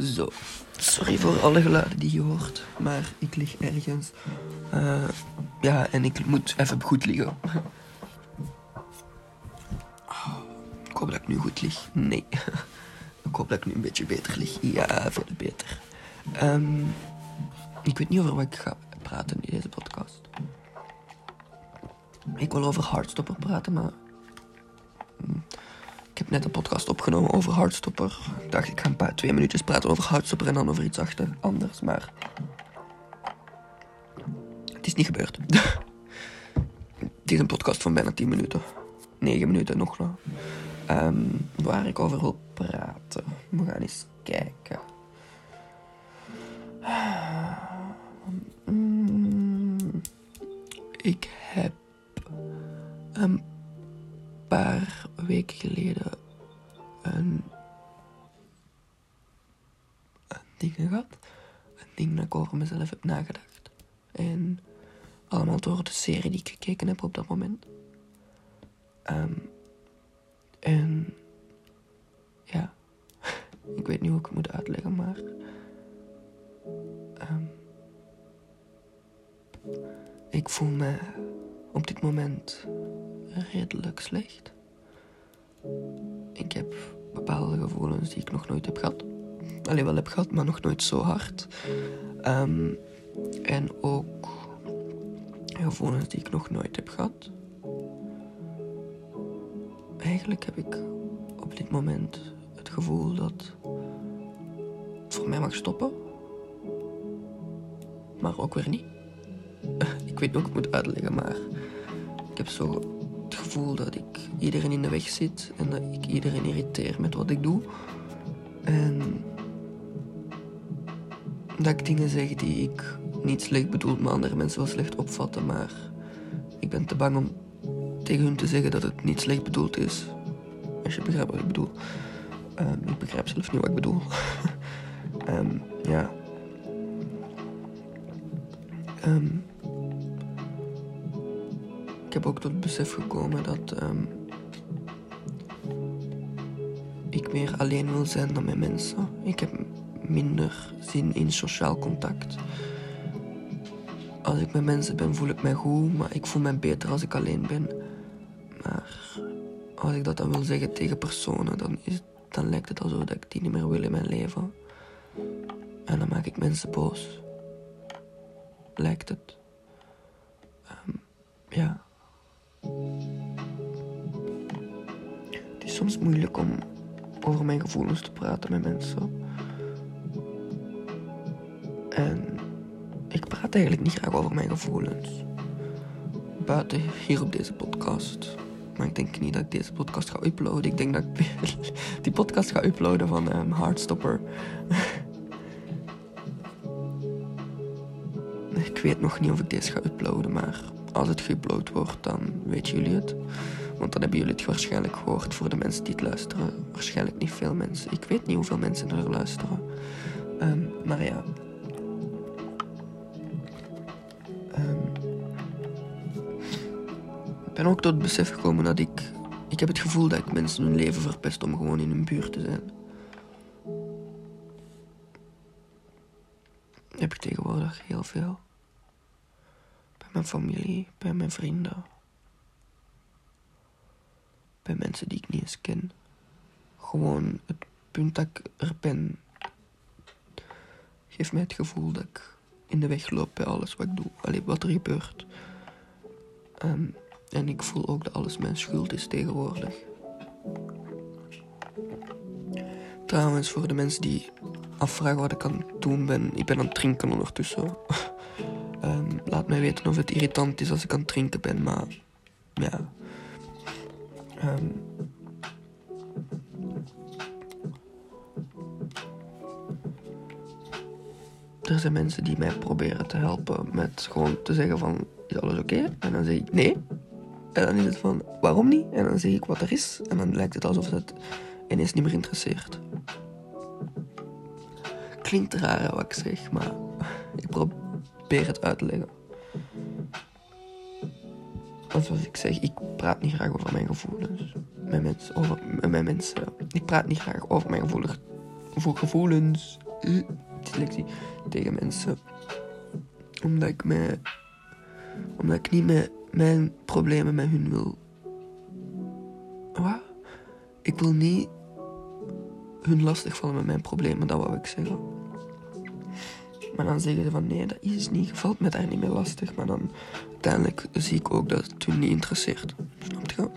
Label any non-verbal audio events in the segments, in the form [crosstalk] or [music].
Zo. Sorry voor alle geluiden die je hoort, maar ik lig ergens. Uh, ja, en ik moet even goed liggen. Ik hoop dat ik nu goed lig. Nee. [laughs] Ik hoop dat ik nu een beetje beter lig. Ja, veel beter. Um, ik weet niet over wat ik ga praten in deze podcast. Ik wil over Hardstopper praten, maar ik heb net een podcast opgenomen over Hardstopper. Ik dacht, ik ga een paar, twee minuutjes praten over Hardstopper en dan over iets achter anders, maar... Het is niet gebeurd. [laughs] het is een podcast van bijna 10 minuten. 9 minuten nog nou. Um, waar ik over wil praten. We gaan eens kijken. Ik heb een paar weken geleden een, een ding gehad. Een ding dat ik over mezelf heb nagedacht. En allemaal door de serie die ik gekeken heb op dat moment. Um, en ja, [laughs] ik weet niet hoe ik het moet uitleggen, maar. Um, ik voel me op dit moment redelijk slecht. Ik heb bepaalde gevoelens die ik nog nooit heb gehad. Alleen wel heb gehad, maar nog nooit zo hard. Um, en ook gevoelens die ik nog nooit heb gehad. Eigenlijk heb ik op dit moment het gevoel dat het voor mij mag stoppen. Maar ook weer niet. [laughs] Ik weet niet hoe ik het moet uitleggen, maar ik heb zo dat ik iedereen in de weg zit en dat ik iedereen irriteer met wat ik doe. En dat ik dingen zeg die ik niet slecht bedoel, maar andere mensen wel slecht opvatten. Maar ik ben te bang om tegen hun te zeggen dat het niet slecht bedoeld is. Als je begrijpt wat ik bedoel. Um, ik begrijp zelf niet wat ik bedoel. um, [laughs] ja. Um, heb ook tot het besef gekomen dat ik meer alleen wil zijn dan met mensen. Ik heb minder zin in sociaal contact. Als ik met mensen ben, voel ik mij goed, maar ik voel mij beter als ik alleen ben. Maar als ik dat dan wil zeggen tegen personen, dan, is, dan lijkt het alsof ik die niet meer wil in mijn leven. En dan maak ik mensen boos. Lijkt het. Um, ja. Soms moeilijk om over mijn gevoelens te praten met mensen. En ik praat eigenlijk niet graag over mijn gevoelens. Buiten hier op deze podcast. Maar ik denk niet dat ik deze podcast ga uploaden. Ik denk dat ik [laughs] die podcast ga uploaden van um, Heartstopper. [laughs] ik weet nog niet of ik deze ga uploaden, maar als het geüpload wordt, dan weten jullie het. Want dan hebben jullie het waarschijnlijk gehoord voor de mensen die het luisteren. Waarschijnlijk niet veel mensen. Ik weet niet hoeveel mensen er luisteren. Um, maar ja. Um, ben ook tot het besef gekomen dat ik... Ik heb het gevoel dat ik mensen hun leven verpest om gewoon in hun buurt te zijn. Heb ik tegenwoordig heel veel. Bij mijn familie, bij mijn vrienden. Bij mensen die ik niet eens ken. Gewoon het punt dat ik er ben... Geeft mij het gevoel dat ik in de weg loop bij alles wat ik doe. Alleen wat er gebeurt. Um, en ik voel ook dat alles mijn schuld is tegenwoordig. Trouwens, voor de mensen die afvragen wat ik aan het doen ben, ik ben aan het drinken ondertussen. um, [laughs] laat mij weten of het irritant is als ik aan het drinken ben, maar ja. Um, er zijn mensen die mij proberen te helpen met gewoon te zeggen van, is alles oké? En dan zeg ik nee. En dan is het van, waarom niet? En dan zeg ik wat er is. En dan lijkt het alsof het ineens niet meer interesseert. Klinkt raar wat ik zeg, maar [laughs] ik probeer het uit te leggen. Want zoals ik zeg, ik praat niet graag over mijn gevoelens. Met mensen, over, met mensen. Ik praat niet graag over mijn gevoelens. Voor gevoelens dyslexie tegen mensen. Omdat ik mij, omdat ik niet met mijn problemen met hun wil. Wat? Ik wil niet hun lastigvallen met mijn problemen, dat wou ik zeggen. Maar dan zeggen ze van nee, dat is niet, je valt me daar niet meer lastig. Maar dan uiteindelijk zie ik ook dat het hun niet interesseert. Snap je?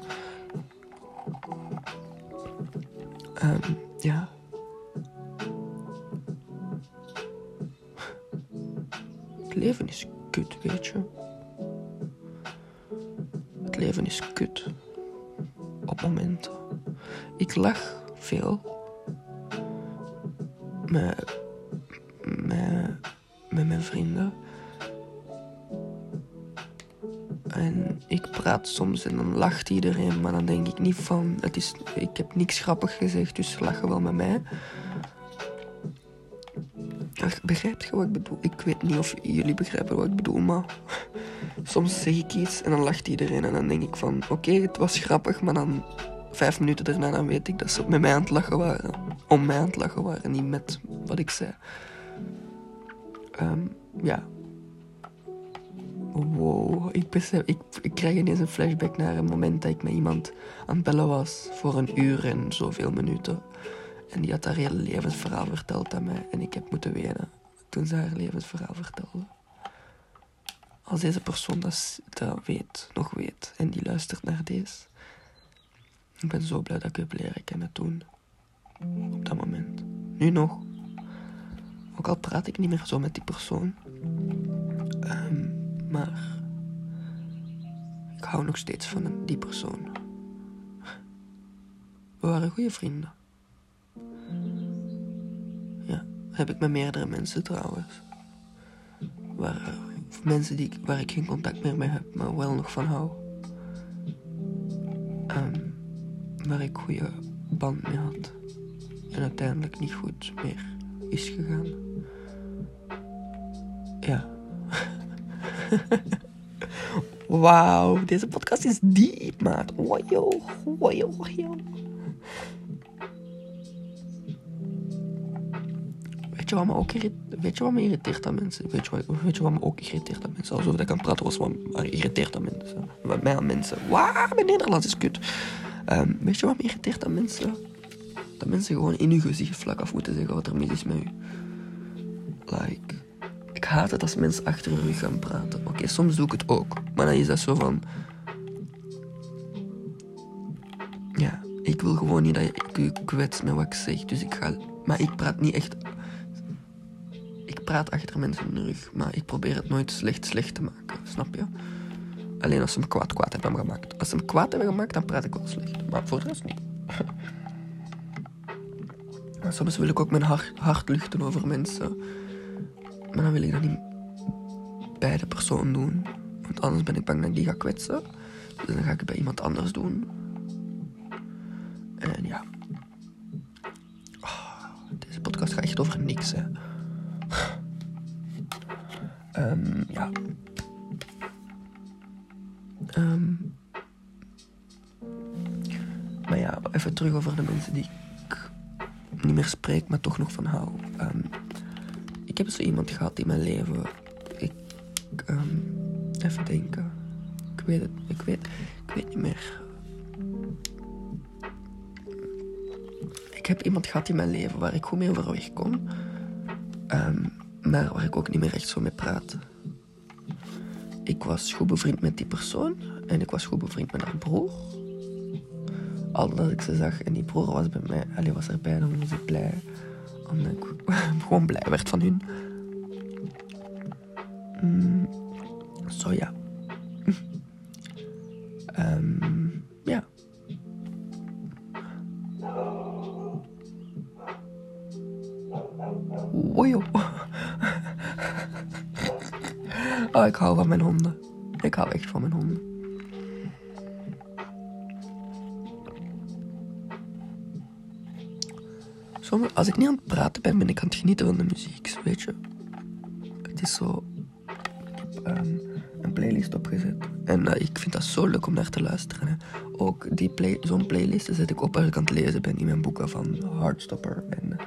Ehm, ja. Het leven is kut, weet je. Het leven is kut. Op momenten. Ik lach veel. Met, met, met mijn vrienden. En ik praat soms en dan lacht iedereen, maar dan denk ik niet van, het is, ik heb niks grappig gezegd, dus lachen wel met mij. Begrijpt je wat ik bedoel? Ik weet niet of jullie begrijpen wat ik bedoel, maar [laughs] soms zeg ik iets en dan lacht iedereen en dan denk ik van, oké, het was grappig, maar dan vijf minuten daarna dan weet ik dat ze met mij aan het lachen waren. Om mij aan het lachen waren, niet met wat ik zei. Um, ja, wow, ik, besef, ik, krijg ineens een flashback naar een moment dat ik met iemand aan het bellen was voor een uur en zoveel minuten. En die had haar hele levensverhaal verteld aan mij en ik heb moeten wenen toen ze haar levensverhaal vertelde. Als deze persoon dat, dat weet, nog weet en die luistert naar deze. Ik ben zo blij dat ik heb leren kennen toen. Op dat moment. Nu nog. Ook al praat ik niet meer zo met die persoon. Um, maar ik hou nog steeds van die persoon. We waren goede vrienden. Ja, heb ik met meerdere mensen trouwens. Waar, mensen die, waar ik geen contact meer mee heb, maar wel nog van hou. Um, waar ik goede band mee had. En uiteindelijk niet goed meer is gegaan. Wauw, deze podcast is diep, maat. Wojo, wojo. Weet je wat me ook irriteert? Weet je wat me irriteert aan mensen? Weet je wat, weet je wat me ook irriteert aan mensen? Alsof ik kan praten was me irriteert aan mensen. Wat mij aan mensen. Wauw, mijn Nederlands is kut. Um, weet je wat me irriteert aan mensen? Dat mensen gewoon in uw gezicht vlak af moeten zeggen wat er mis is met u. Like ik haat het als mensen achter hun rug gaan praten. Oké, soms doe ik het ook. Maar dan is dat zo van... Ja, ik wil gewoon niet dat je u kwets met wat ik zeg. Dus ik ga... Maar ik praat niet echt... Ik praat achter mensen hun rug. Maar ik probeer het nooit slecht slecht te maken. Snap je? Alleen als ze me kwaad kwaad hebben gemaakt. Als ze me kwaad hebben gemaakt, dan praat ik wel slecht. Maar voor de rest niet. [laughs] soms wil ik ook mijn hart, hart luchten over mensen maar dan wil ik dat niet bij de persoon doen. Want anders ben ik bang dat ik die ga kwetsen. Dus dan ga ik het bij iemand anders doen. En ja. Oh, deze podcast gaat echt over niks, hè. Um, ja. Um, maar ja, even terug over de mensen die ik niet meer spreek, maar toch nog van hou. Um, heb zo iemand gehad in mijn leven. Ik, um, even denken. Ik weet het, ik weet, ik weet niet meer. Ik heb iemand gehad in mijn leven waar ik goed mee overweg kon. Um, maar waar ik ook niet meer echt zo mee praat. Ik was goed bevriend met die persoon. En ik was goed bevriend met haar broer. Al dat ik ze zag en die broer was bij mij. Allee, was erbij, dan was ik blij omdat ik [laughs] gewoon blij werd van hun. Mm, zo ja. um, [laughs] ja. [laughs] Oh, ik hou van mijn honden. Ik hou echt van mijn honden. Als ik niet aan het praten ben, ben ik aan het genieten van de muziek, weet je. Het is zo... Ik heb um, een playlist opgezet. En uh, ik vind dat zo leuk om naar te luisteren. Ook die zo'n playlist zet ik op als ik aan het lezen ben in mijn boeken van Hardstopper. En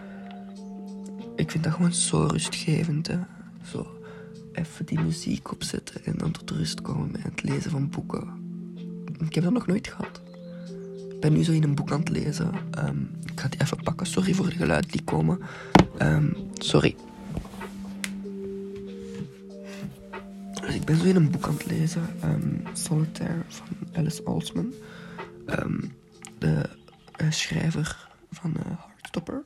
ik vind dat gewoon zo rustgevend. Hè? Zo even die muziek opzetten en dan tot rust komen bij het lezen van boeken. Ik heb dat nog nooit gehad. Ben nu zo in een boek aan het lezen. Ehm, ik ga die even pakken. Sorry voor de geluiden die komen. Ehm, sorry. Dus ik ben zo in een boek aan het lezen. Um, Solitaire van Alice Alsman. de uh, schrijver van uh, Heartstopper.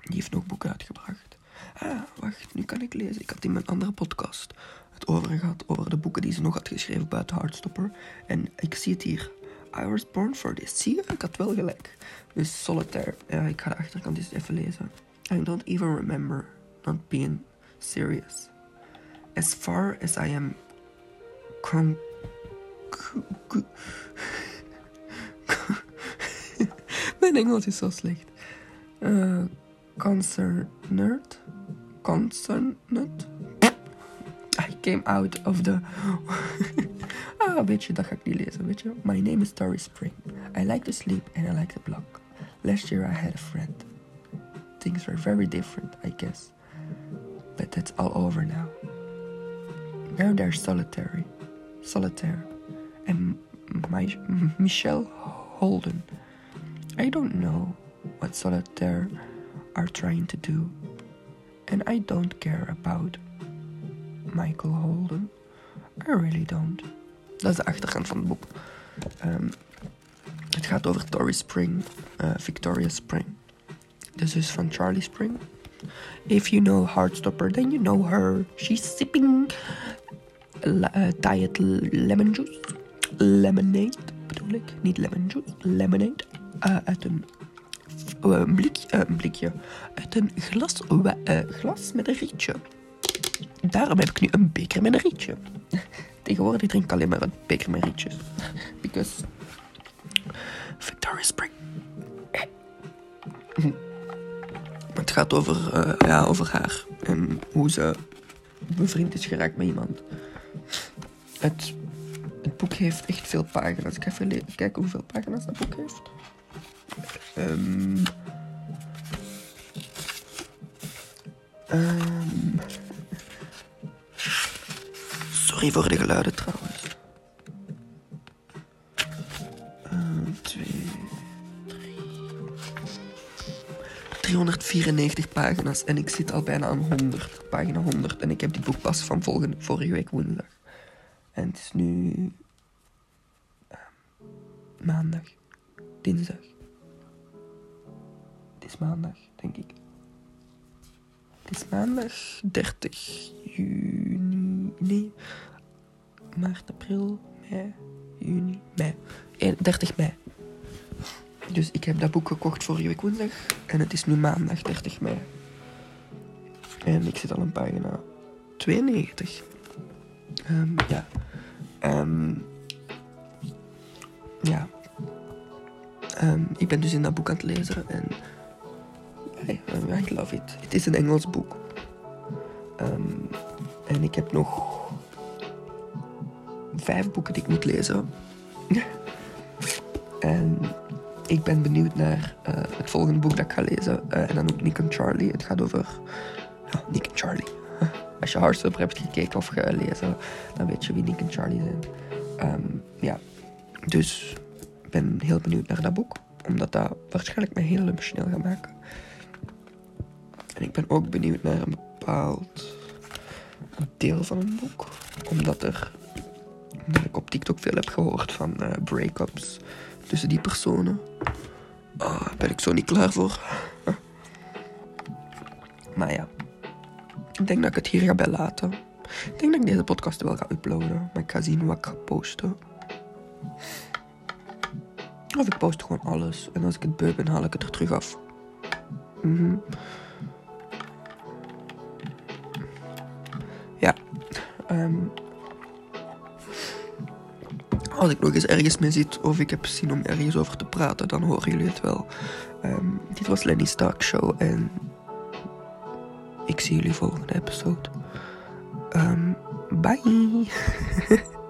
Die heeft nog boeken uitgebracht. Ah, wacht, nu kan ik lezen. Ik had in mijn andere podcast het over gehad, over de boeken die ze nog had geschreven buiten Heartstopper. En ik zie het hier. I was born for this. Zie je? Ik had wel gelijk. Dus Solitaire. Ja, ik ga de achterkant eens even lezen. I don't even remember not being serious. As far as I am con... Mijn Engels is zo slecht. Uh, concerned? Concerned? I came out of the... [laughs] niet lezen, weet je. My name is Tori Spring. I like to sleep and I like to block. Last year I had a friend. Things were very different, I guess. But that's all over now. Now they're solitary. Solitaire. And my, Michelle Holden. I don't know what solitaire are trying to do. And I don't care about Michael Holden. I really don't. Dat is de achterkant van het boek. Um, het gaat over Tori Spring, uh, Victoria Spring, de zus van Charlie Spring. If you know Heartstopper, then you know her. She's sipping uh, diet lemon juice. Lemonade bedoel ik, niet lemon juice, lemonade. Uh, uit een een, een blikje. Uit een glas, glas met een rietje. Daarom heb ik nu een beker met een rietje. [laughs] Tegenwoordig drink ik alleen maar een beker met rietjes. Because Victoria Spring. Het gaat over, ja, over haar. En hoe ze bevriend is geraakt met iemand. Het, het boek heeft echt veel pagina's. Ik ga even kijken hoeveel pagina's dat boek heeft. Um, um, sorry voor de geluiden trouwens. Uh, twee, drie. 394 pagina's en ik zit al bijna aan 100, pagina 100. En ik heb die boek pas van volgende, vorige week woensdag. En het is nu uh, maandag, dinsdag is maandag, denk ik. Het is maandag 30 juni. Maart, april, mei, juni, mei. 30 mei. Dus ik heb dat boek gekocht vorige week woensdag. En het is nu maandag 30 mei. En ik zit al een pagina 92. Um, ja. Um, ja. Um, ik ben dus in dat boek aan het lezen. En I, I love it. Het is een Engels boek. En ik heb nog vijf boeken die ik moet lezen. [laughs] en ik ben benieuwd naar uh, het volgende boek dat ik ga lezen. Uh, en dan ook Nick en Charlie. Het gaat over ja, Nick en Charlie. [laughs] Als je Heartstopper hebt gekeken of gelezen, dan weet je wie Nick en Charlie zijn. Um, ja, dus ik ben heel benieuwd naar dat boek. Omdat dat waarschijnlijk mij heel emotioneel gaat maken. En ik ben ook benieuwd naar een bepaald deel van een boek. Omdat er, omdat ik op TikTok veel heb gehoord van uh, break-ups tussen die personen. Oh, ben ik zo niet klaar voor. [laughs] maar ja, ik denk dat ik het hier ga bij laten. Ik denk dat ik deze podcast wel ga uploaden. Maar ik ga zien wat ik ga posten. Of ik post gewoon alles. En als ik het beu ben, haal ik het er terug af. Mhm. Um, als ik nog eens ergens mee zit of ik heb zin om ergens over te praten, dan horen jullie het wel. Um, dit was Lenny Stark Show en ik zie jullie volgende episode. Um, bye! [laughs]